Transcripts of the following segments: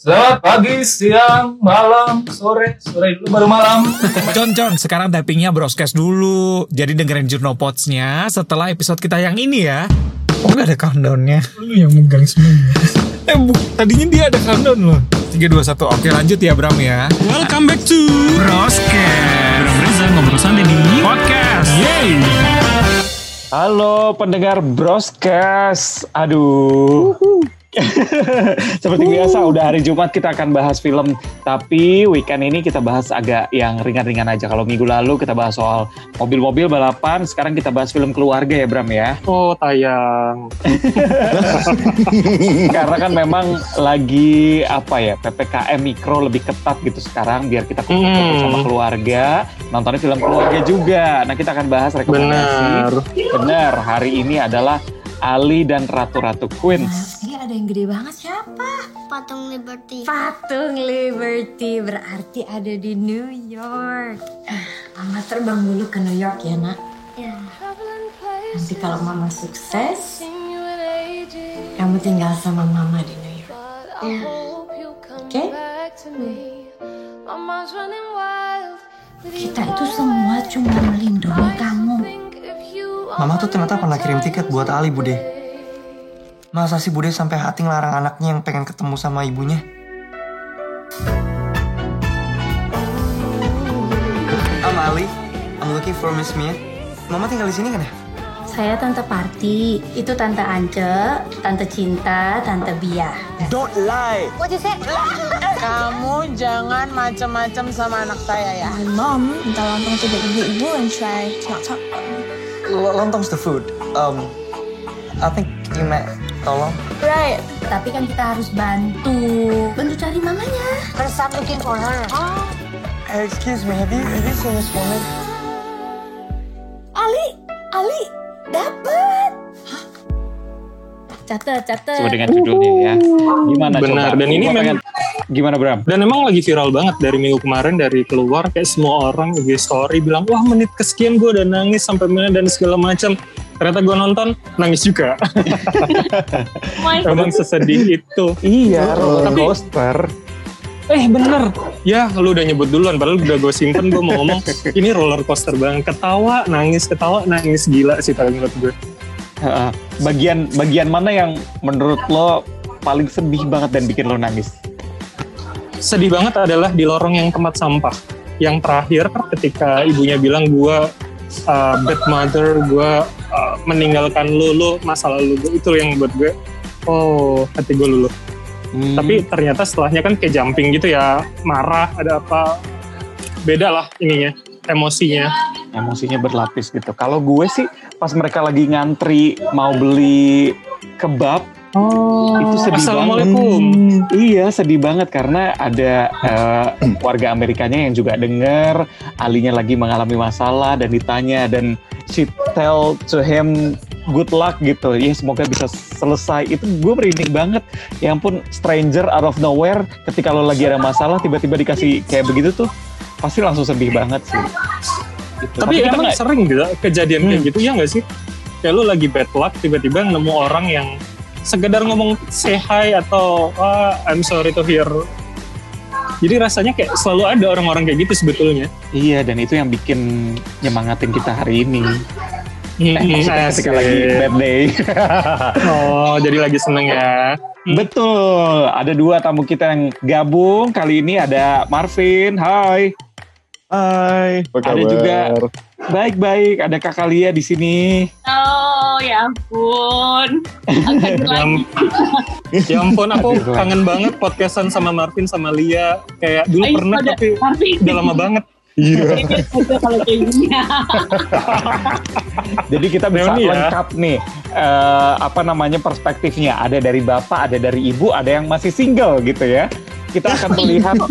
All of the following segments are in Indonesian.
Selamat pagi, siang, malam, sore, sore dulu baru malam. Con, Con, sekarang tappingnya broadcast dulu. Jadi dengerin Jurnopods-nya setelah episode kita yang ini ya. Oh gak ada countdownnya. Lu yang megang semuanya. eh bu, tadinya dia ada countdown loh. 3, 2, 1. Oke lanjut ya Bram ya. Welcome back to Broadcast. Bram Reza ngobrol santai di Podcast. Yeay Halo pendengar Broscast. Aduh. Seperti biasa udah hari Jumat kita akan bahas film Tapi weekend ini kita bahas agak yang ringan-ringan aja. Kalau minggu lalu kita bahas soal mobil-mobil balapan Sekarang kita bahas film keluarga ya Bram ya. Oh tayang. Karena kan memang lagi apa ya PPKM Mikro lebih ketat gitu sekarang Biar kita kumpul Hmm. sama keluarga. Nontonnya film keluarga juga. Nah kita akan bahas rekomendasi. Benar. Benar, hari ini adalah Ali dan Ratu-Ratu Queens. Ada yang gede banget siapa? Patung Liberty. Patung Liberty berarti ada di New York. Mama terbang dulu ke New York ya nak. Ya. Nanti kalau Mama sukses, kamu tinggal sama Mama di New York. Oke? Kita itu semua cuma melindungi kamu. Mama tuh ternyata pernah kirim tiket buat Ali Bude. Masa sih Bude sampai hati ngelarang anaknya yang pengen ketemu sama ibunya? I'm Ali. I'm looking for Miss Mia. Mama tinggal di sini kan ya? Saya Tante Parti, itu Tante Ance, Tante Cinta, Tante Bia. Don't lie. Kamu jangan macam-macam sama anak saya ya. Mom, minta lontong to the ibu-ibu and try not talk. L- Lontong's the food. Um, I think you met tolong. Right. Tapi kan kita harus bantu, bantu cari mamanya. First I'm looking for her. Hey, excuse me, have you have you seen this woman? Ali, Ali, dapet. Catet, catet. Sesuai dengan judulnya ya. Gimana Benar, coba? dan ini memang- Gimana Bram? Dan emang lagi viral banget dari minggu kemarin dari keluar kayak semua orang IG story bilang wah menit kesekian gue udah nangis sampai mana dan segala macam. Ternyata gue nonton nangis juga. Emang sesedih itu. Iya, roller Tapi- coaster. Eh bener, ya lu udah nyebut duluan padahal udah gue simpen gue mau ngomong ini roller coaster banget. Ketawa, nangis, ketawa, nangis gila sih kalau menurut gue. Heeh. bagian bagian mana yang menurut lo paling sedih banget dan bikin lo nangis? sedih banget adalah di lorong yang tempat sampah. Yang terakhir ketika ibunya bilang gue uh, bad mother, gue uh, meninggalkan lu, lu masa lalu gue itu yang buat gue oh hati gue luluh. Hmm, Tapi ternyata setelahnya kan kayak jumping gitu ya, marah ada apa beda lah ininya emosinya. emosinya berlapis gitu. Kalau gue sih pas mereka lagi ngantri mau beli kebab Oh, itu sedih Assalamualaikum. banget. Iya sedih banget karena ada eh, warga Amerikanya yang juga denger Alinya lagi mengalami masalah dan ditanya dan she tell to him good luck gitu. Ya semoga bisa selesai. Itu gue merinding banget. Ya ampun stranger out of nowhere ketika lo lagi ada masalah tiba-tiba dikasih kayak begitu tuh pasti langsung sedih banget sih. Gitu. Tapi, kita emang nggak- sering gitu kejadian kayak Hmm. gitu ya nggak sih? Kayak lu lagi bad luck tiba-tiba nemu orang yang sekedar ngomong say hi atau ah, I'm sorry to hear. Jadi rasanya kayak selalu ada orang-orang kayak gitu sebetulnya. Iya dan itu yang bikin nyemangatin kita hari ini. Eh, Hmm, maksudnya ketika asik. lagi bad day. Oh, jadi lagi seneng ya. Betul, ada dua tamu kita yang gabung. Kali ini ada Marvin, hai. Hai, apa Ada kabar? juga baik-baik, ada Kakak Lia di sini. Oh ya ampun. Agak Ya, am- ampun, aku kangen banget podcastan sama Marvin sama Lia. Kayak dulu Ayo, pernah tapi Marvin. udah lama banget. Iya. Jadi kita bisa Reuni ya. lengkap nih, eh, apa namanya perspektifnya. Ada dari bapak, ada dari ibu, ada yang masih single gitu ya. Kita akan melihat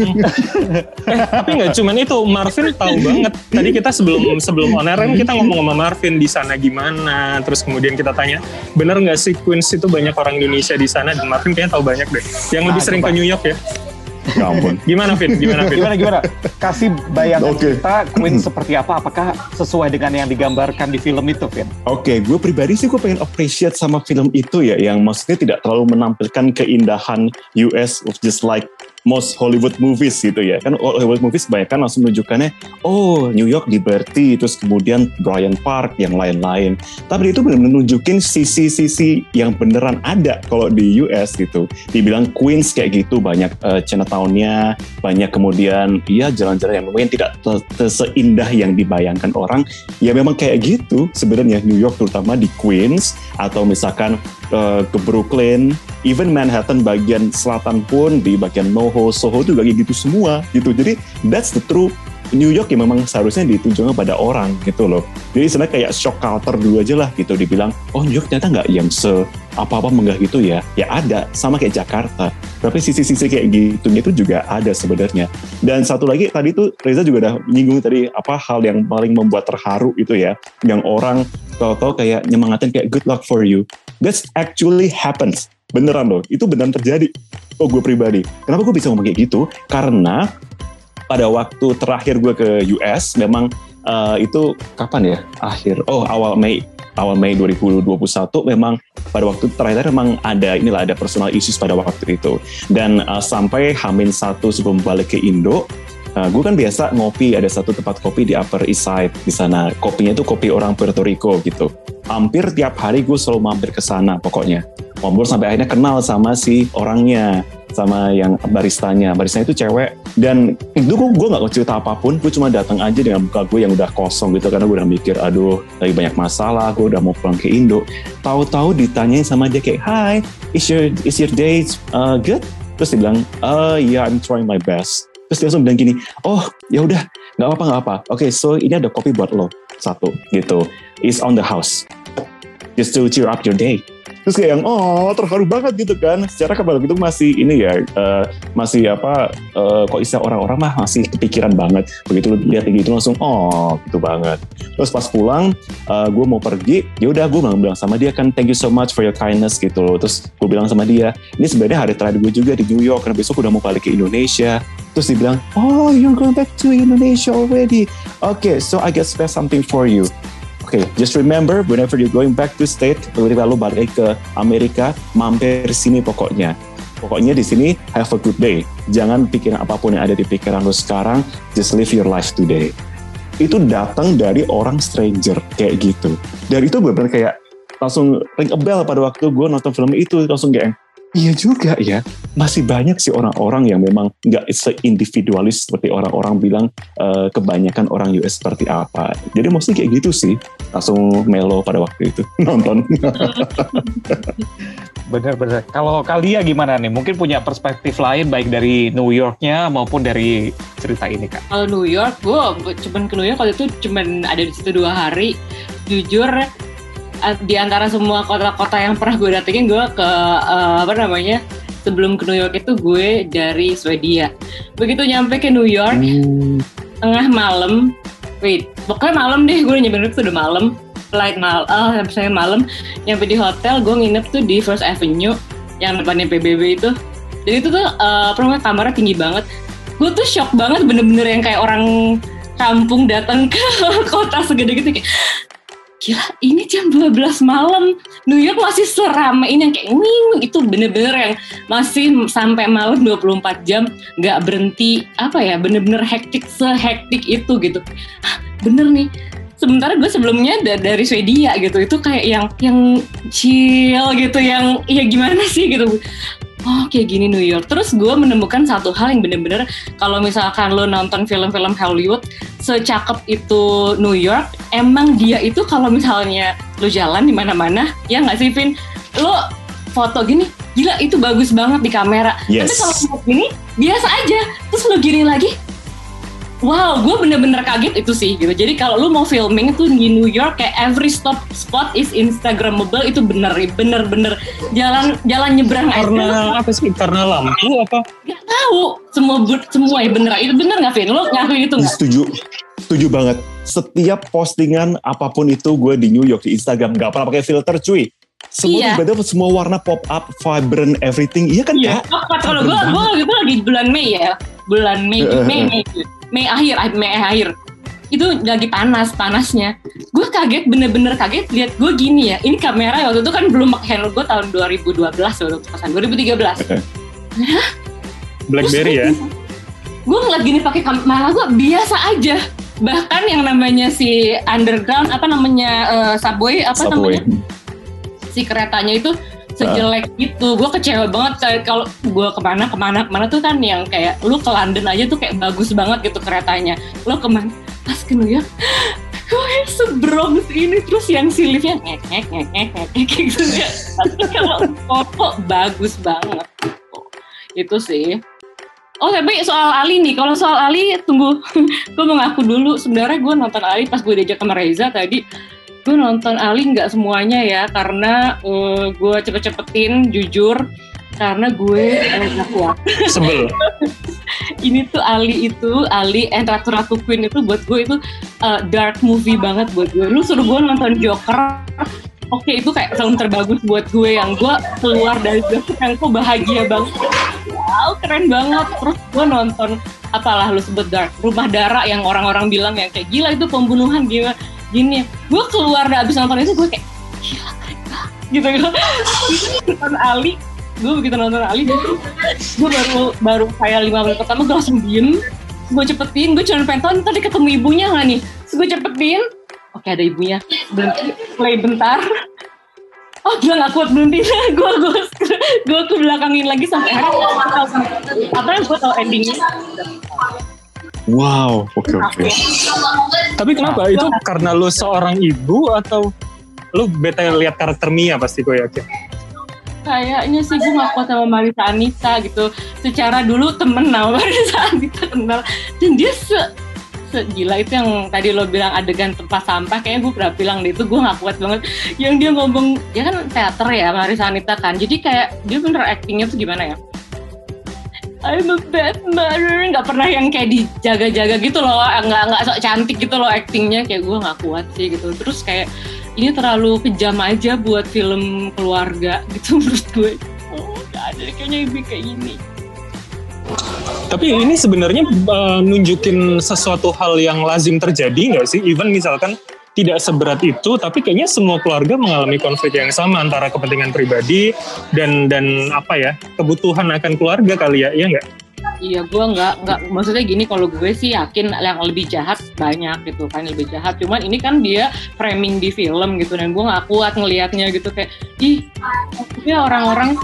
Eh, tapi nggak cuman itu, Marvin tahu banget. Tadi kita sebelum sebelum on air kan kita ngomong sama Marvin di sana gimana, terus kemudian kita tanya, bener nggak sih Queens itu banyak orang Indonesia di sana dan Marvin kayaknya tahu banyak deh. Yang lebih Ah, sering coba. ke New York ya. Ya ampun. Gimana Vin? Gimana Vin? Gimana gimana? Kasih bayangan Oke. kita Queen seperti apa? Apakah sesuai dengan yang digambarkan di film itu, Vin? Oke, gue pribadi sih gue pengen appreciate sama film itu ya, yang maksudnya tidak terlalu menampilkan keindahan US of just like most Hollywood movies gitu ya. Kan Hollywood movies kebanyakan langsung menunjukkannya, oh New York Liberty, terus kemudian Bryant Park, yang lain-lain. Tapi itu benar-benar sisi-sisi yang beneran ada kalau di US gitu. Dibilang Queens kayak gitu, banyak uh, Chinatown-nya, banyak kemudian ya jalan-jalan yang mungkin tidak seindah yang dibayangkan orang. Ya memang kayak gitu sebenarnya New York terutama di Queens atau misalkan uh, ke Brooklyn, even Manhattan bagian selatan pun di bagian NoHo, Soho itu kayak gitu semua gitu. Jadi that's the true New York yang memang seharusnya ditunjukkan pada orang gitu loh. Jadi sebenarnya kayak shock culture dulu aja lah gitu dibilang, oh New York ternyata nggak yang se apa-apa menggah gitu ya. Ya ada, sama kayak Jakarta. Tapi sisi-sisi kayak gitu itu juga ada sebenarnya. Dan satu lagi tadi tuh Reza juga udah nyinggung tadi apa hal yang paling membuat terharu itu ya, yang orang tahu-tahu kayak nyemangatin kayak good luck for you. That's actually happens. Beneran loh, itu beneran terjadi. Oh gue pribadi. Kenapa gue bisa ngomong kayak gitu? Karena pada waktu terakhir gue ke US memang uh, itu kapan ya akhir oh awal Mei awal Mei 2021 memang pada waktu terakhir memang ada inilah ada personal issues pada waktu itu dan uh, sampai Hamin satu sebelum balik ke Indo uh, gue kan biasa ngopi ada satu tempat kopi di Upper East Side di sana. Kopinya tuh kopi orang Puerto Rico gitu. Hampir tiap hari gue selalu mampir ke sana pokoknya. Ngobrol sampai akhirnya kenal sama si orangnya sama yang baristanya. Baristanya itu cewek dan itu gue gue nggak cerita apa pun. Gue cuma datang aja dengan muka gue yang udah kosong gitu karena gue udah mikir aduh lagi banyak masalah gue udah mau pulang ke Indo. Tahu-tahu ditanyain sama dia kayak hi is your is your day uh, good? Terus dia bilang uh yeah I'm trying my best terus dia langsung bilang gini oh ya udah nggak apa nggak apa oke so ini ada kopi buat lo. Satu gitu. Is on the house. Just to cheer up your day terus kayak yang oh terharu banget gitu kan. Secara kan itu masih ini ya uh, masih apa uh, kok istilah orang-orang mah masih kepikiran banget. Begitu lihat gitu langsung oh gitu banget. Terus pas pulang uh, gue mau pergi ya udah gue bilang, sama dia kan thank you so much for your kindness gitu loh. Terus gue bilang sama dia ini sebenarnya hari terakhir gue juga di New York karena besok udah mau balik ke Indonesia. Terus dia bilang oh you're going back to Indonesia already. Okay so I guess there's something for you Oke, okay, just remember whenever you're going back to state, ketika lu balik ke Amerika, mampir sini pokoknya. Pokoknya di sini have a good day. Jangan pikirin apa pun yang ada di pikiran lu sekarang, just live your life today. Itu datang dari orang stranger kayak gitu. Dan itu benar-benar kayak langsung ring a bell pada waktu gue nonton film itu langsung kayak Iya juga ya, masih banyak sih orang-orang yang memang nggak seindividualis seperti orang-orang bilang uh, kebanyakan orang US seperti apa. Jadi maksudnya kayak gitu sih, langsung melo pada waktu itu nonton. Bener-bener. Kalau Kalia gimana nih? Mungkin punya perspektif lain baik dari New Yorknya maupun dari cerita ini kak. Kalau New York, gue cuman ke New York waktu itu cuman ada di situ dua hari. Jujur di antara semua kota-kota yang pernah gue datengin gue ke uh, apa namanya sebelum ke New York itu gue dari Swedia. Begitu nyampe ke New York hmm. tengah malam wait pokoknya malam deh gue nyampe New York tuh udah malam flight mal ah uh, saya malam nyampe di hotel gue nginep tuh di First Avenue yang depannya PBB itu. Jadi itu tuh uh, apa kamarnya tinggi banget. Gue tuh shock banget bener-bener yang kayak orang kampung datang ke kota segede gitu kayak gila ini jam 12 malam. New York masih seramai ini yang kayak wing itu bener-bener yang masih sampai malam 24 jam nggak berhenti apa ya bener-bener hektik sehektik itu gitu. Hah, bener nih. Sementara gue sebelumnya dari Swedia gitu. Itu kayak yang yang chill gitu. Yang ya gimana sih gitu oh kayak gini New York. Terus gue menemukan satu hal yang bener-bener kalau misalkan lo nonton film-film Hollywood, secakep itu New York, emang dia itu kalau misalnya lo jalan di mana-mana, ya nggak sih Vin? Lo foto gini, gila itu bagus banget di kamera. Yes. Tapi kalau gini biasa aja. Terus lo gini lagi, Wow, gue bener-bener kaget itu sih gitu. Jadi kalau lu mau filming tuh di New York kayak every stop spot is Instagramable itu bener bener-bener jalan jalan nyebrang karena aja. apa sih? Karena lampu apa? Gak tahu. Semua semua ya bener. Itu bener nggak Vin? Lo ngaku itu nggak? Setuju, setuju banget. Setiap postingan apa pun itu gue di New York di Instagram gak pernah pakai filter cuy. Semua Iya. tiba-tiba semua warna pop up, vibrant, everything. Iya kan Iya. Kak? Oh, kalau gue, gue lagi bulan Mei ya, bulan Mei, Heeh, Mei, Mei, Mei akhir, Mei akhir. Itu lagi panas, panasnya. Gue kaget, bener-bener kaget lihat gue gini ya. Ini kamera waktu itu kan belum pakai handle gue tahun 2012 waktu itu pasan 2013. Blackberry ya. gue ngeliat gini pakai kamera gue biasa aja. Bahkan yang namanya si underground apa namanya eh, subway apa Subway. namanya si keretanya itu sejelek gitu. Gue kecewa banget kalau gue ke mana ke mana ke mana tuh kan yang kayak lu ke London aja tuh kayak bagus banget gitu keretanya. Lo ke mana? Pas ke New York gue sebrongs ini? Terus yang si liftnya ngek ngek ngek ngek ngek ngek gitu tapi kalau bagus banget. Itu sih. Oh tapi soal Ali nih, kalau soal Ali tunggu, gue mau ngaku dulu. Sebenarnya gue nonton Ali pas gue diajak sama Reza tadi, gue nonton Ali nggak semuanya ya, karena eh, gue cepet-cepetin, jujur, karena gue eh, nggak kuat. Sebel. Ini tuh Ali itu, Ali and Ratu Ratu Queen itu buat gue itu eh, dark movie banget buat gue. Lu suruh gue nonton Joker, oke itu kayak film terbagus buat gue yang gue keluar dari bioskop yang gue bahagia banget. Wow, keren banget. Terus gue nonton apalah lu sebut dark, Rumah Dara yang orang-orang bilang yang kayak gila itu pembunuhan gila gini. Gue keluar dari abis nonton itu gue kayak gila keren gitu gitu. nonton Ali, gue begitu nonton Ali, gue baru baru kayak lima menit pertama gue langsung diem, gue cepetin, gue cuma pengen nih tadi ketemu ibunya nggak nih, Terus gue cepetin, oke ada ibunya, berhenti, play bentar, oh gila gak kuat berhenti, gue gue gue ke belakangin lagi sampai akhirnya apa yang gue tau endingnya Wow, oke oke. Tapi kenapa? Itu karena lu seorang ibu atau lu bete lihat karakter Mia pasti gue yakin. kayaknya sih gue gak kuat sama Marisa Anita gitu. Secara dulu temen sama Marisa Anita kenal. Dan dia se segila itu yang tadi lo bilang adegan tempat sampah kayaknya gue pernah bilang deh itu gue gak kuat banget. Yang dia ngomong dia kan teater ya Marisa Anita kan. Jadi kayak dia bener actingnya tuh gimana ya I'm a bad mother. Nggak pernah yang kayak dijaga-jaga gitu loh. Nggak nggak sok cantik gitu loh actingnya. Kayak gue nggak kuat sih gitu. Terus kayak ini terlalu kejam aja buat film keluarga gitu menurut gue. Oh gak ada kayaknya ibu kayak gini. Tapi ini sebenarnya uh, nunjukin sesuatu hal yang lazim terjadi nggak sih? Even misalkan tidak seberat itu, tapi kayaknya semua keluarga mengalami konflik yang sama antara kepentingan pribadi dan dan apa ya kebutuhan akan keluarga kali ya, iya nggak? Iya, gue nggak nggak maksudnya gini kalau gue sih yakin yang lebih jahat banyak gitu kan lebih jahat. Cuman ini kan dia framing di film gitu dan gue nggak kuat ngelihatnya gitu kayak ih maksudnya orang-orang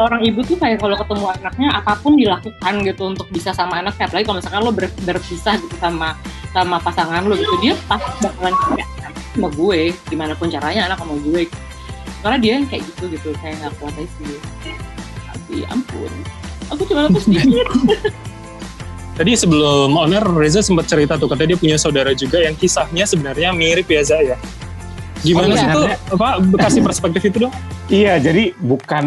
orang ibu tuh kayak kalau ketemu anaknya apa pun dilakukan gitu untuk bisa sama anak apalagi kalau misalkan lo ber- berpisah gitu sama sama pasangan lo gitu dia pasti bakalan kayak sama gue gimana pun caranya anak sama gue karena dia yang kayak gitu gitu kayak nggak kuat aja sih tapi ampun aku cuma lepas sedikit Tadi sebelum air, Reza sempat cerita tuh katanya dia punya saudara juga yang kisahnya sebenarnya mirip ya Za ya. Gimana Oh, sih iya. tuh? Apa kasih perspektif itu dong? Iya, jadi bukan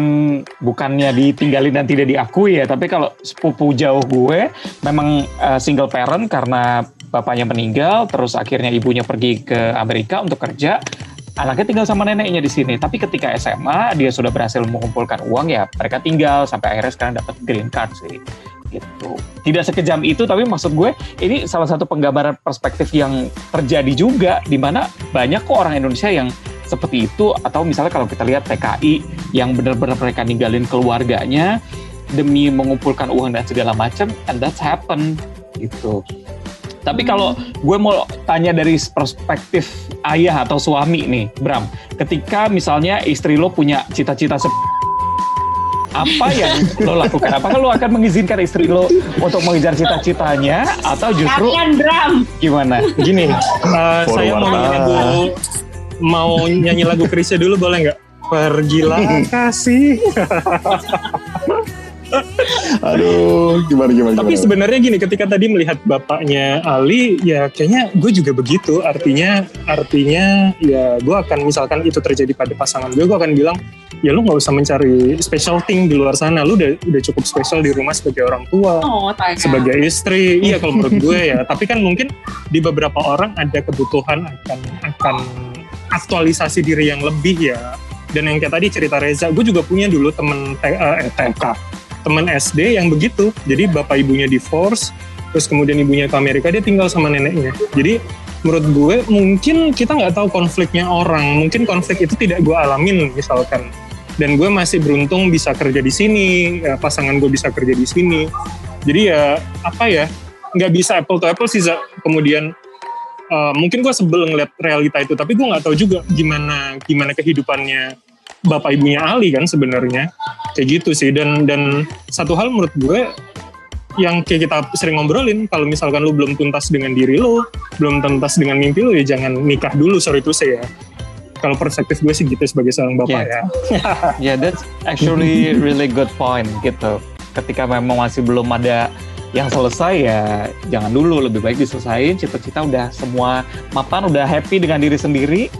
bukannya ditinggalin dan tidak diakui ya, tapi kalau sepupu jauh gue memang uh, single parent karena bapaknya meninggal, terus akhirnya ibunya pergi ke Amerika untuk kerja. Anaknya tinggal sama neneknya di sini. Tapi ketika SMA dia sudah berhasil mengumpulkan uang ya, mereka tinggal sampai akhirnya sekarang dapat green card sih. Gitu. Tidak sekejam itu, tapi maksud gue ini salah satu penggambaran perspektif yang terjadi juga, di mana banyak kok orang Indonesia yang seperti itu atau misalnya kalau kita lihat TKI yang benar-benar mereka ninggalin keluarganya demi mengumpulkan uang dan segala macam and that's happen gitu. Tapi kalau gue mau tanya dari perspektif ayah atau suami nih, Bram, ketika misalnya istri lo punya cita-cita se- apa yang lo lakukan? Apakah lo akan mengizinkan istri lo untuk mengejar cita-citanya atau justru Jangan Bram gimana? Gini, uh, saya mau nyanyi lagu mau nyanyi lagu Krisya dulu boleh nggak? Pergilah kasih. Aduh, gimana gimana Tapi sebenarnya gini, ketika tadi melihat bapaknya Ali, ya kayaknya gue juga begitu. Artinya, artinya ya gue akan misalkan itu terjadi pada pasangan gue, gue akan bilang, ya lu nggak usah mencari special thing di luar sana. Lu udah udah cukup spesial di rumah sebagai orang tua, oh tanya sebagai istri. Iya kalau menurut gue ya. Tapi kan mungkin di beberapa orang ada kebutuhan akan akan aktualisasi diri yang lebih ya dan yang kayak tadi cerita Reza gue juga punya dulu temen T- eh, TK temen SD yang begitu. Jadi bapak ibunya divorce terus kemudian ibunya ke Amerika dia tinggal sama neneknya. Jadi menurut gue mungkin kita nggak tahu konfliknya orang. Mungkin konflik itu tidak gue alamin misalkan. Dan gue masih beruntung bisa kerja di sini ya, pasangan gue bisa kerja di sini. Jadi ya apa ya nggak bisa apple to apple sih kemudian uh, mungkin gue sebel ngeliat realita itu. Tapi gue nggak tahu juga gimana gimana kehidupannya bapak ibunya Ali kan sebenarnya. Kayak gitu sih. Dan dan satu hal menurut gue yang kayak kita sering ngobrolin kalau misalkan lu belum tuntas dengan diri lu belum tuntas dengan mimpi lu ya jangan nikah dulu. Sorry itu saya kalau perspektif gue sih gitu sebagai seorang bapak Yeah. ya. Yeah, that's actually really good point gitu. Ketika memang masih belum ada yang selesai ya jangan dulu. Lebih baik diselesain cita-cita udah semua mapan udah happy dengan diri sendiri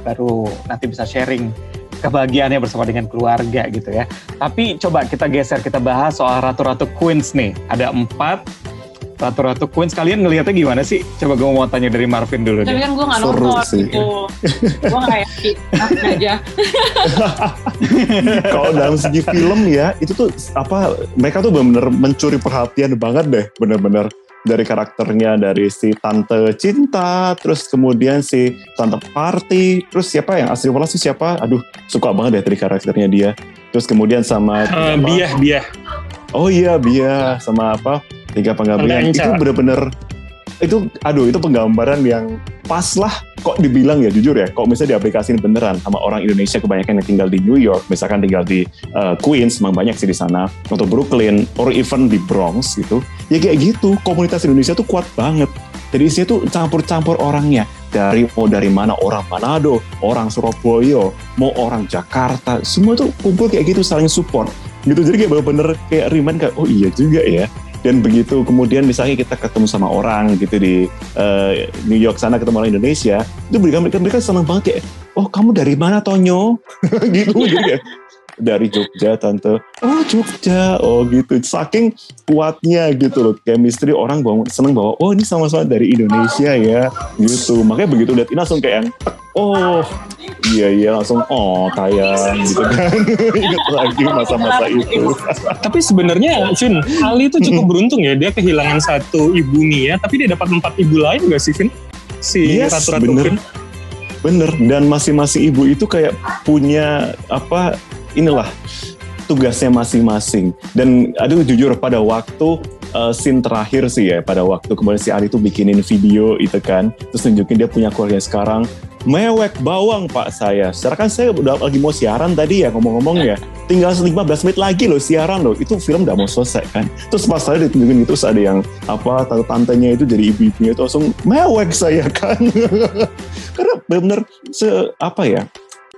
baru nanti bisa sharing kebahagiaannya bersama dengan keluarga gitu ya. Tapi coba kita geser kita bahas soal ratu-ratu queens nih. Ada empat ratu-ratu queens. Kalian ngelihatnya gimana sih? Coba gue mau tanya dari Marvin dulu Tapi deh. kan gue gak Seru nonton sih. gitu. gue gak yakin. Aja. Kalau dalam segi film ya, itu tuh apa mereka tuh benar-benar mencuri perhatian banget deh, bener-bener dari karakternya dari si tante cinta, terus kemudian si tante party, terus siapa yang asli Wallace siapa? Aduh, suka banget deh dari karakternya dia. Terus kemudian sama apa? biah biah Oh iya, Bia sama apa? Tiga penggambaran Tante itu bener-bener itu aduh itu penggambaran yang pas lah. Kok dibilang ya jujur ya kok misalnya diaplikasiin beneran sama orang Indonesia kebanyakan yang tinggal di New York misalkan tinggal di uh, Queens memang banyak sih di sana atau Brooklyn or even di Bronx gitu. Ya kayak gitu komunitas Indonesia tuh kuat banget. Jadi isinya tuh campur-campur orangnya. Dari mau dari mana orang Manado orang Surabaya mau orang Jakarta semua tuh kumpul kayak gitu saling support. Gitu jadi kayak bener-bener kayak remind kayak oh iya juga ya dan begitu kemudian misalnya kita ketemu sama orang gitu di eh, New York sana ketemu orang Indonesia itu mereka mereka, mereka senang banget kayak oh kamu dari mana Tonyo? Gitu jadi kayak dari Jogja tante. Oh Jogja. Oh gitu. Saking kuatnya gitu loh chemistry orang bawa, seneng bahwa oh ini sama-sama dari Indonesia ya. Gitu. Makanya begitu lihat ini langsung kayak yang, oh iya iya. Langsung oh tayang gitu kan. Ingat lagi masa-masa itu. Tapi sebenarnya Vin Ali itu cukup beruntung ya dia kehilangan satu ibu Mia tapi dia dapat empat ibu lain gak sih Vin? Si Yes, ratu-ratu bener. Vin? Bener, dan masing-masing ibu itu kayak punya apa inilah tugasnya masing-masing. Dan aduh jujur pada waktu uh, scene terakhir sih ya, pada waktu kemudian si Ali tuh bikinin video itu kan, terus nunjukin dia punya keluarga sekarang, mewek bawang pak saya. Sekarang kan saya udah lagi mau siaran tadi ya ngomong-ngomong ya, tinggal 15 menit lagi loh siaran loh, itu film udah mau selesai kan. Terus pas saya ditunjukin itu terus ada yang apa tante-tantenya itu jadi ibu-ibunya itu langsung mewek saya kan. Karena benar-benar se apa ya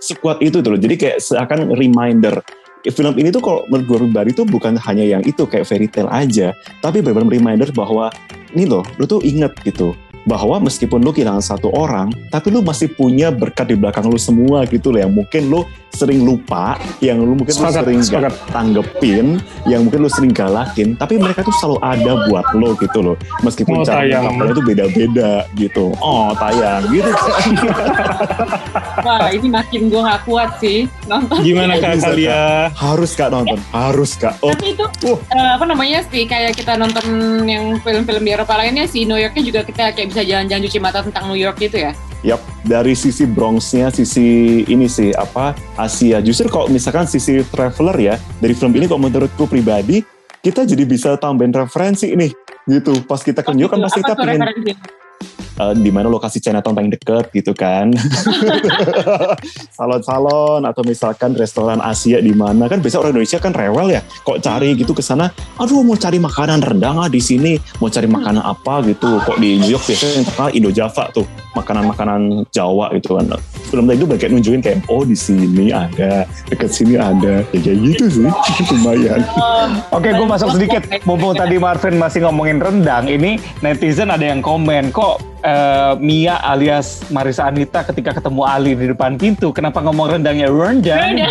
sekuat itu tuh loh. Jadi kayak seakan reminder. Film ini tuh kalau menurut gue pribadi tuh bukan hanya yang itu kayak fairy tale aja, tapi benar-benar reminder bahwa ini loh, lu tuh inget gitu bahwa meskipun lu kehilangan satu orang, tapi lu masih punya berkat di belakang lu semua gitu loh yang mungkin lu sering lupa, yang lu mungkin lu sering sepakat. gak tanggepin, yang mungkin lu sering galakin, tapi mereka tuh selalu ada buat lo gitu loh. Meskipun Oh, cara tuh beda-beda gitu. Oh tayang gitu. Wah ini makin gue gak kuat sih nonton. gimana kak Kalia harus kak nonton, harus kak. Oh, Tapi itu eh, apa namanya sih kayak kita nonton yang film-film di Eropa lainnya sih New Yorknya juga kita kayak bisa jalan-jalan cuci mata tentang New York gitu ya. Yap, dari sisi Bronx-nya, sisi ini sih apa Asia. Justru kalau misalkan sisi traveler ya dari film ini, kalau menurutku pribadi, kita jadi bisa tambahin referensi nih, gitu. Pas kita ke New York kan pasti kita pengen referensi? Eh, di mana lokasi Chinatown paling deket gitu kan. Salon-salon atau misalkan restoran Asia di mana kan biasa orang Indonesia kan rewel ya. Kok cari gitu ke sana, aduh mau cari makanan rendang ah di sini, mau cari makanan apa gitu. Kok di New York biasanya yang terkenal Indo Java tuh, makanan-makanan Jawa gitu kan. Film tadi itu kayak nunjukin kayak oh di sini ada, deket sini ada, ya kayak gitu sih, lumayan. Oke, gue masuk sedikit. Mumpung tadi Marvin masih ngomongin rendang, ini netizen ada yang komen kok eh, Mia alias Marisa Anita ketika ketemu Ali di depan pintu, kenapa ngomong rendangnya rendang?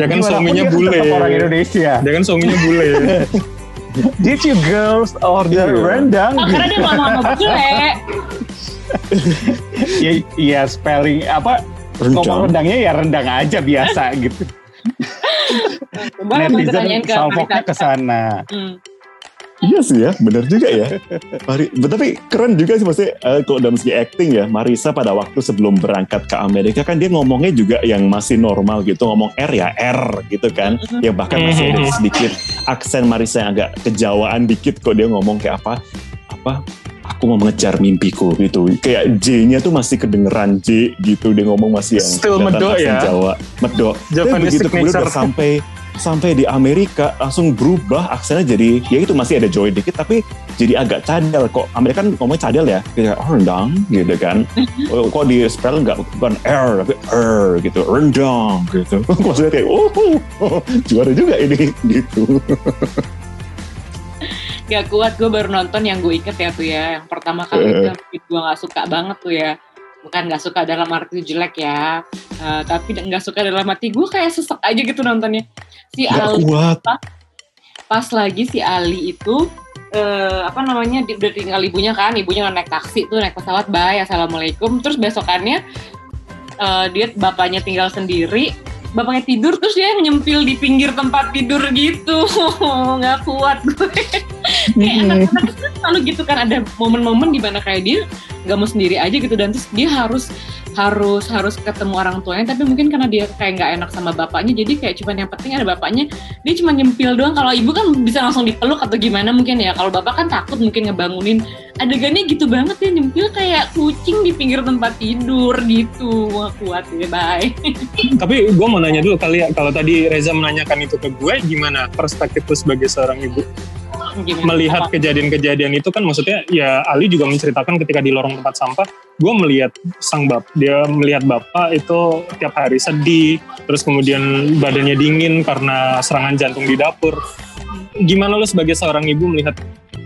ya kan Gimana? suaminya dia bule orang Indonesia. dia kan suaminya bule Did you girls order Iya. rendang? Oh, karena dia mama-mama bule. ya, ya spelling apa ngomong rendangnya ya rendang aja biasa gitu. Netizen salvoknya ke sana. Hmm. Iya sih ya, benar juga ya. Mari, tapi keren juga sih maksudnya uh, kalau dalam segi acting ya, Marisa pada waktu sebelum berangkat ke Amerika kan dia ngomongnya juga yang masih normal gitu, ngomong R ya R gitu kan, ya bahkan masih ada sedikit aksen Marisa yang agak kejawaan dikit kok dia ngomong kayak apa, apa aku mau mengejar mimpiku gitu. Kayak J-nya tuh masih kedengeran J gitu. Dia ngomong masih yang Still medok aksen ya. Jawa. Medok. Tapi begitu kemudian udah sampai sampai di Amerika langsung berubah aksennya jadi ya itu masih ada joy dikit tapi jadi agak cadel kok. Amerika kan ngomongnya cadel ya kayak oh, rendang gitu kan. Oh, kok di spell nggak bukan R tapi R gitu rendang gitu. Maksudnya kayak oh, oh, juara juga ini gitu. Gak kuat gue baru nonton yang gue inget ya tuh ya. Yang pertama kali itu yang bikin gue gak suka banget tuh ya bukan gak suka dalam arti jelek ya. Eh, tapi nggak suka dalam arti gue kayak sesek aja gitu nontonnya. Si Nggak Ali kuat. pas, pas lagi si Ali itu eh, apa namanya dia udah tinggal ibunya kan ibunya naik taksi tuh naik pesawat bye assalamualaikum. Terus besokannya eh, dia bapaknya tinggal sendiri bapaknya tidur terus dia nyempil di pinggir tempat tidur gitu. Nggak kuat gue. Kayak anak-anak kan selalu gitu kan ada momen-momen di mana kayak dia nggak mau sendiri aja gitu dan terus dia harus harus harus ketemu orang tuanya tapi mungkin karena dia kayak nggak enak sama bapaknya jadi kayak cuman yang penting ada bapaknya. Dia cuma nyempil doang. Kalau ibu kan bisa langsung dipeluk atau gimana mungkin ya. Kalau bapak kan takut mungkin ngebangunin. Adegannya gitu banget ya nyempil kayak kucing di pinggir tempat tidur gitu. Wah kuat ya bye. Tapi gue mau nanya dulu kali ya, kalau tadi Reza menanyakan itu ke gue, gimana perspektif lu sebagai seorang ibu? Gimana? Melihat kejadian-kejadian itu kan maksudnya ya Ali juga menceritakan ketika di lorong tempat sampah, gue melihat sang bap, dia melihat bapak itu tiap hari sedih, terus kemudian badannya dingin karena serangan jantung di dapur. Gimana lu sebagai seorang ibu melihat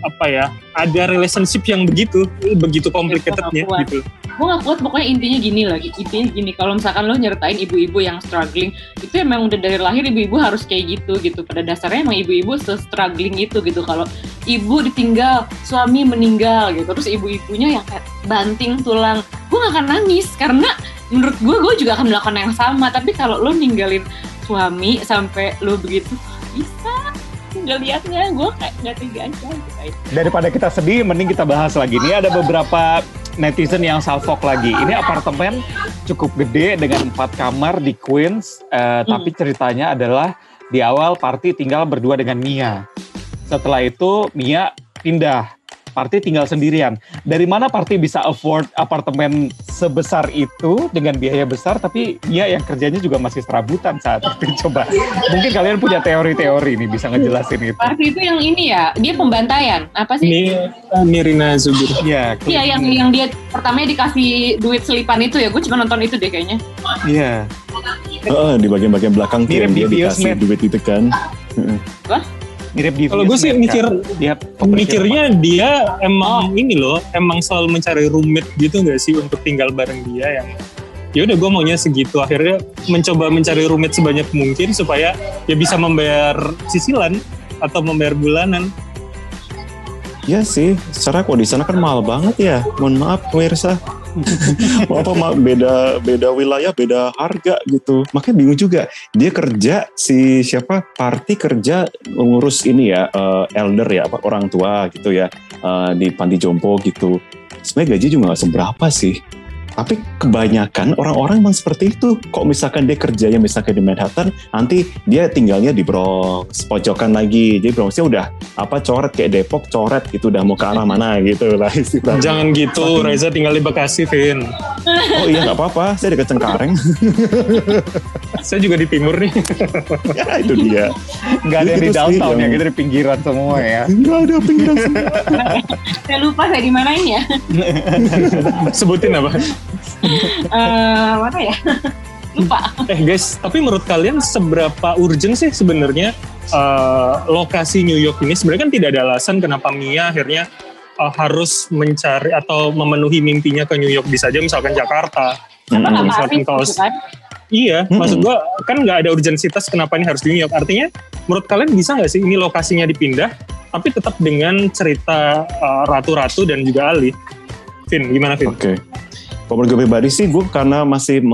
apa ya, ada relationship yang begitu, begitu complicatednya gitu. gue gak kuat pokoknya intinya gini lagi intinya gini kalau misalkan lo nyertain ibu-ibu yang struggling itu emang udah dari lahir ibu-ibu harus kayak gitu gitu. Pada dasarnya emang ibu-ibu se-struggling itu gitu kalau ibu ditinggal suami meninggal gitu terus ibu-ibunya yang kayak banting tulang. Gue gak akan nangis karena menurut gue gue juga akan melakukan yang sama. Tapi kalau lo ninggalin suami sampai lo begitu bisa nggak liatnya gue kayak nggak tega aja gitu Daripada kita sedih, mending kita bahas lagi. Ini ada beberapa netizen yang salfok lagi. Ini apartemen cukup gede dengan empat kamar di Queens, eh, tapi ceritanya adalah di awal Party tinggal berdua dengan Mia. Setelah itu Mia pindah. Party tinggal sendirian. Dari mana Party bisa afford apartemen sebesar itu dengan biaya besar, tapi Mia yang kerjanya juga masih serabutan saat itu. Coba, mungkin kalian punya teori-teori nih bisa ngejelasin itu. Party itu yang ini ya, dia pembantaian. Apa sih? Ini eh, Nirina Zubir. Iya, Iya, yang yang dia pertamanya dikasih duit selipan itu ya. Gue cuma nonton itu deh kayaknya. Iya. Heeh, di bagian-bagian belakang tuh yang dia di dikasih duit itu kan Heeh. Wah, Mirip di Kalau gue sih Vietnam, mikir, kan? dia mikirnya dia emang ini loh, emang selalu mencari roommate gitu gak sih untuk tinggal bareng dia yang ya udah gue maunya segitu akhirnya mencoba mencari roommate sebanyak mungkin supaya ya bisa membayar cicilan atau membayar bulanan Iya sih, secara kok di sana kan mahal banget ya. Mohon maaf pemirsa. apa beda beda wilayah, beda harga gitu. Makanya bingung juga. Dia kerja si siapa? Party kerja ngurus ini ya, eh, elder ya, apa orang tua gitu ya eh, di panti jompo gitu. Sebenarnya gaji juga nggak seberapa sih. Tapi kebanyakan orang-orang emang seperti itu. Kok misalkan dia kerjanya misalkan di Manhattan, nanti dia tinggalnya di Bronx, pojokan lagi. Jadi Bronxnya udah apa coret kayak Depok coret gitu udah mau ke arah mana gitu lah istilahnya. jangan gitu Reza tinggal di Bekasi Vin Oh iya nggak apa-apa, saya dekat Cengkareng. saya juga di timur nih ya itu dia. nggak ada yang di Itu sih downtown ya, kita di pinggiran semua ya. Nggak ada pinggiran semua. saya lupa saya di manain ya. sebutin apa Eh, mana ya? lupa. Eh guys, tapi menurut kalian seberapa urgent sih sebenarnya eh, lokasi New York ini? Sebenarnya kan tidak ada alasan kenapa Mia akhirnya eh, harus mencari atau memenuhi mimpinya ke New York bisa aja misalkan Jakarta, nggak misalkan gitu kan? Iya, Mm-mm. maksud gua kan nggak ada urgensitas kenapa ini harus di New York. Artinya, menurut kalian bisa nggak sih ini lokasinya dipindah, tapi tetap dengan cerita eh, ratu-ratu dan juga Ali? Vin, gimana Vin? Oke. Kalau menurut gue pribadi sih, gue karena masih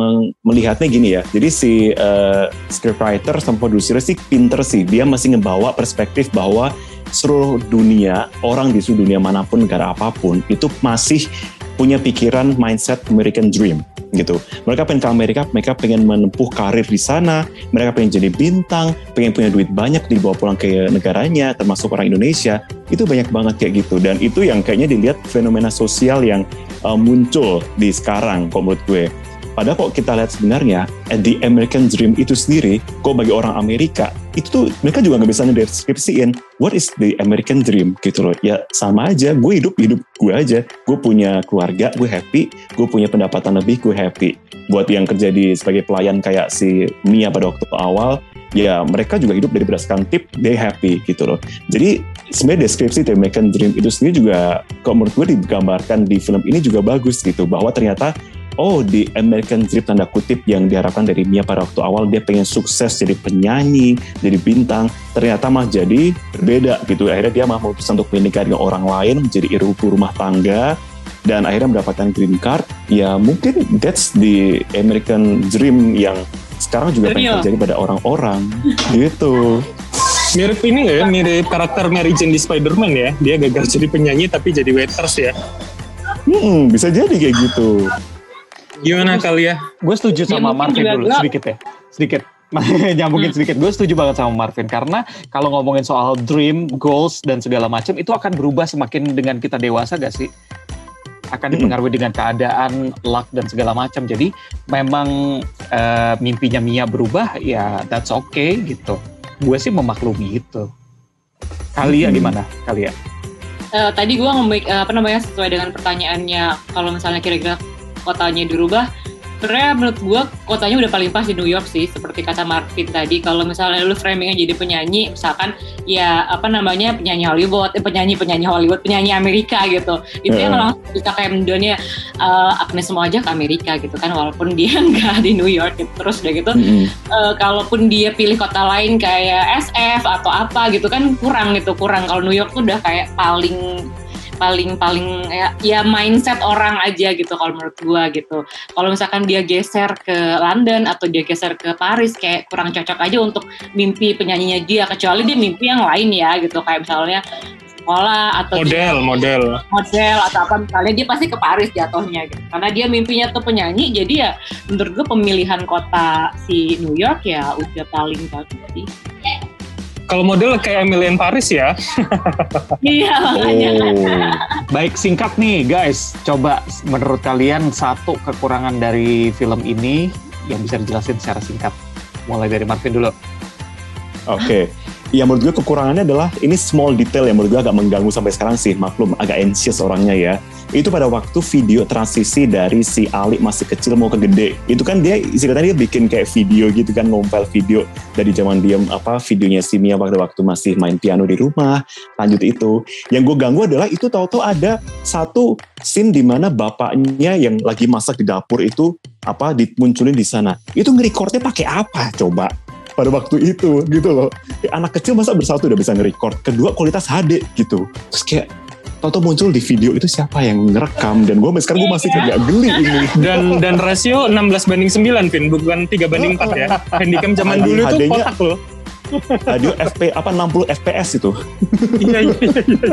melihatnya gini ya. Jadi si uh, scriptwriter sama produser sih pinter sih. Dia masih ngebawa perspektif bahwa seluruh dunia, orang di seluruh dunia mana pun, negara apa pun, itu masih punya pikiran mindset American Dream gitu. Mereka pengen ke Amerika, mereka pengen menempuh karir di sana, mereka pengen jadi bintang, pengen punya duit banyak dibawa pulang ke negaranya, termasuk orang Indonesia. Itu banyak banget kayak gitu. Dan itu yang kayaknya dilihat fenomena sosial yang uh, muncul di sekarang, kok menurut gue. Padahal kok kita lihat sebenarnya, the American Dream itu sendiri, kok bagi orang Amerika, itu tuh mereka juga nggak bisa ngedeskripsiin what is the American Dream gitu loh. Ya sama aja, gue hidup hidup gue aja. Gue punya keluarga, gue happy. Gue punya pendapatan lebih, gue happy. Buat yang kerja di sebagai pelayan kayak si Mia pada waktu awal, ya mereka juga hidup dari berdasarkan tip, they happy gitu loh. Jadi sebenarnya deskripsi The American Dream itu sendiri juga, kalau menurut gue digambarkan di film ini juga bagus gitu, bahwa ternyata oh di American Dream tanda kutip yang diharapkan dari Mia pada waktu awal dia pengen sukses jadi penyanyi, jadi bintang, ternyata mah jadi berbeda gitu. Akhirnya dia mah memutuskan untuk menikah dengan orang lain, menjadi ibu rumah tangga, dan akhirnya mendapatkan green card. Ya mungkin that's the American Dream yang sekarang juga pengen terjadi pada orang-orang gitu. Mirip ini nggak ya? Mirip karakter Mary Jane di Spider-Man ya. Dia gagal jadi penyanyi tapi jadi waiters ya. Hmm, bisa jadi kayak gitu. Gimana kali ya? Gue setuju sama Marvin dulu sedikit ya. Sedikit. nyambungin hmm. sedikit. Gue setuju banget sama Marvin karena kalau ngomongin soal dream, goals dan segala macam itu akan berubah semakin dengan kita dewasa gak sih? Akan dipengaruhi dengan keadaan, luck dan segala macam. Jadi memang uh, mimpinya Mia berubah, ya that's okay gitu. Gue sih memaklumi itu. Kalian hmm. gimana? Kalian? Uh, tadi gue ngomong uh, apa namanya sesuai dengan pertanyaannya kalau misalnya kira-kira kotanya dirubah sebenarnya menurut gue kotanya udah paling pas di New York sih seperti kata Marvin tadi. Kalau misalnya lu framingnya jadi penyanyi misalkan ya apa namanya penyanyi Hollywood eh, penyanyi penyanyi Hollywood penyanyi Amerika gitu. Itu yeah. yang langsung bisa kayak mendonya uh, Agnes semua aja ke Amerika gitu kan walaupun dia nggak di New York gitu terus udah gitu. Mm uh, kalaupun dia pilih kota lain kayak SF atau apa gitu kan kurang gitu kurang. Kalau New York tuh udah kayak paling paling paling ya, ya mindset orang aja gitu kalau menurut gua gitu. Kalau misalkan dia geser ke London atau dia geser ke Paris kayak kurang cocok aja untuk mimpi penyanyinya dia kecuali dia mimpi yang lain ya gitu. Kayak misalnya sekolah atau model dia, model. Model atau apa misalnya dia pasti ke Paris jatuhnya gitu. Karena dia mimpinya tuh penyanyi jadi ya menurut gue pemilihan kota si New York ya udah paling bagus sih kalau model kayak Emilian Paris ya. iya makanya. Oh. Baik singkat nih guys, coba menurut kalian satu kekurangan dari film ini yang bisa dijelasin secara singkat. Mulai dari Marvin dulu. Oke. Okay ya menurut gue kekurangannya adalah ini small detail yang menurut gue agak mengganggu sampai sekarang sih maklum agak anxious orangnya ya. Itu pada waktu video transisi dari si Ali masih kecil mau ke gede. Itu kan dia istilahnya dia bikin kayak video gitu kan ngompel video dari zaman dia apa videonya si Mia pada waktu masih main piano di rumah lanjut itu. Yang gue ganggu adalah itu tahu-tahu ada satu scene di mana bapaknya yang lagi masak di dapur itu apa dimunculin di sana. Itu ngerekordnya pakai apa coba pada waktu itu gitu loh. Ya, anak kecil masa bersatu udah bisa nge-record. Kedua kualitas HD gitu. Terus kayak Toto muncul di video itu siapa yang ngerekam. Dan gue sekarang gue masih kayak geli ini. Dan dan rasio 16 banding 9 Vin. Bukan 3 banding 4 ya. Handicam zaman dulu itu kotak loh. Radio FP apa 60 FPS itu? Iya, iya iya iya.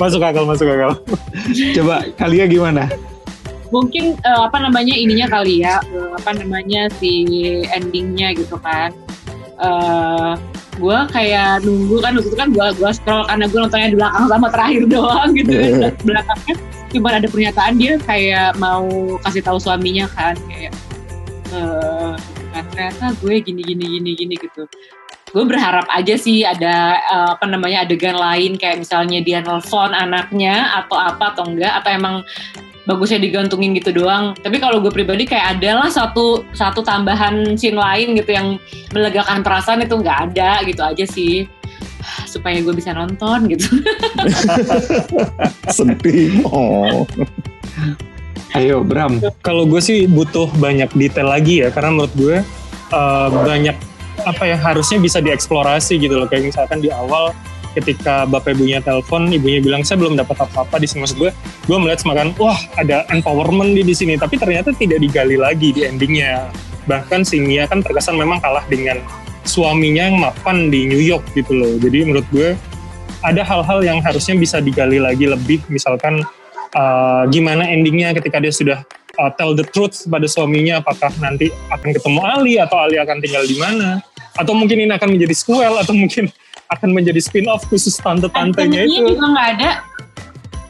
Masuk akal masuk akal. Coba kalian gimana mungkin uh, apa namanya ininya kali ya uh, apa namanya si endingnya gitu kan. Uh, eh, gue kayak nunggu kan waktu itu kan gue gua scroll karena gue nontonnya di belakang sama terakhir doang gitu kan belakangnya. Cuma ada pernyataan dia kayak mau kasih tahu suaminya kan kayak uh, ternyata gue gini gini gini gini gitu. Gue berharap aja sih ada uh, apa namanya adegan lain kayak misalnya dia nelfon anaknya atau apa atau enggak atau emang bagusnya digantungin gitu doang. Tapi kalau gue pribadi kayak adalah satu satu tambahan scene lain gitu yang melegakan perasaan itu nggak ada gitu aja sih supaya gue bisa nonton gitu. Sedih. Oh. Ayo Bram. Kalau gue sih butuh banyak detail lagi ya karena menurut gue uh, banyak apa ya harusnya bisa dieksplorasi gitu loh kayak misalkan di awal ketika bapak ibunya telepon, ibunya bilang saya belum dapat apa-apa di sini maksud gue, gue melihat semakan wah ada empowerment di di sini, tapi ternyata tidak digali lagi di endingnya. Bahkan si Mia kan terkesan memang kalah dengan suaminya yang mapan di New York gitu loh. Jadi menurut gue ada hal-hal yang harusnya bisa digali lagi lebih, misalkan uh, gimana endingnya ketika dia sudah uh, tell the truth pada suaminya, apakah nanti akan ketemu Ali atau Ali akan tinggal di mana, atau mungkin ini akan menjadi sequel atau mungkin akan menjadi spin-off khusus tante-tantenya itu. juga nggak ada.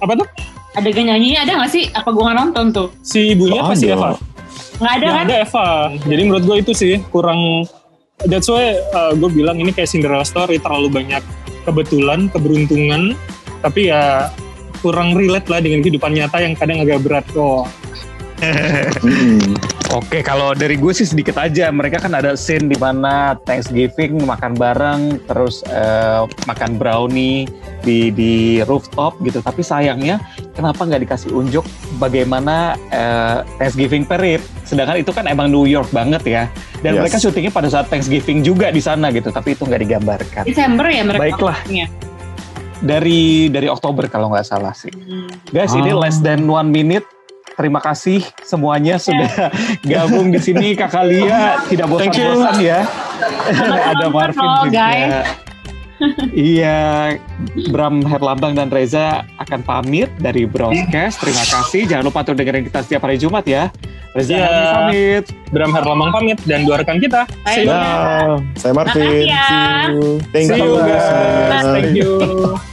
Apa tuh? Adegan nyanyinya ada nggak sih? Apa gue nggak nonton tuh? Si ibunya apa si Eva? Nggak ada Nggak kan? ada Eva. Jadi menurut gue itu sih kurang. That's why uh, gue bilang ini kayak Cinderella story terlalu banyak kebetulan, keberuntungan, tapi ya kurang relate lah dengan kehidupan nyata yang kadang agak berat kok. Oke, kalau dari gue sih sedikit aja. Mereka kan ada scene di mana Thanksgiving makan bareng, terus eh, makan brownie di di rooftop gitu. Tapi sayangnya, kenapa nggak dikasih unjuk bagaimana eh, Thanksgiving parade? Sedangkan itu kan emang New York banget ya. Dan Yes. mereka syutingnya pada saat Thanksgiving juga di sana gitu. Tapi itu nggak digambarkan. Desember ya mereka. Baiklah. Dari dari Oktober kalau nggak salah sih. Guys, ini Ah. less than one minute. Terima kasih semuanya sudah gabung di sini. Kakak Lia tidak bosan-bosan ya. Ada Marvin juga. guys. iya, Bram Herlambang dan Reza akan pamit dari Broadcast. Terima kasih. Jangan lupa untuk dengerin kita setiap hari Jumat ya. Reza. Herlambang pamit. Bram Herlambang pamit dan dua rekan kita. See you. Nah, saya Marvin. Makasih ya. See you. Thank See you you guys. Thank you.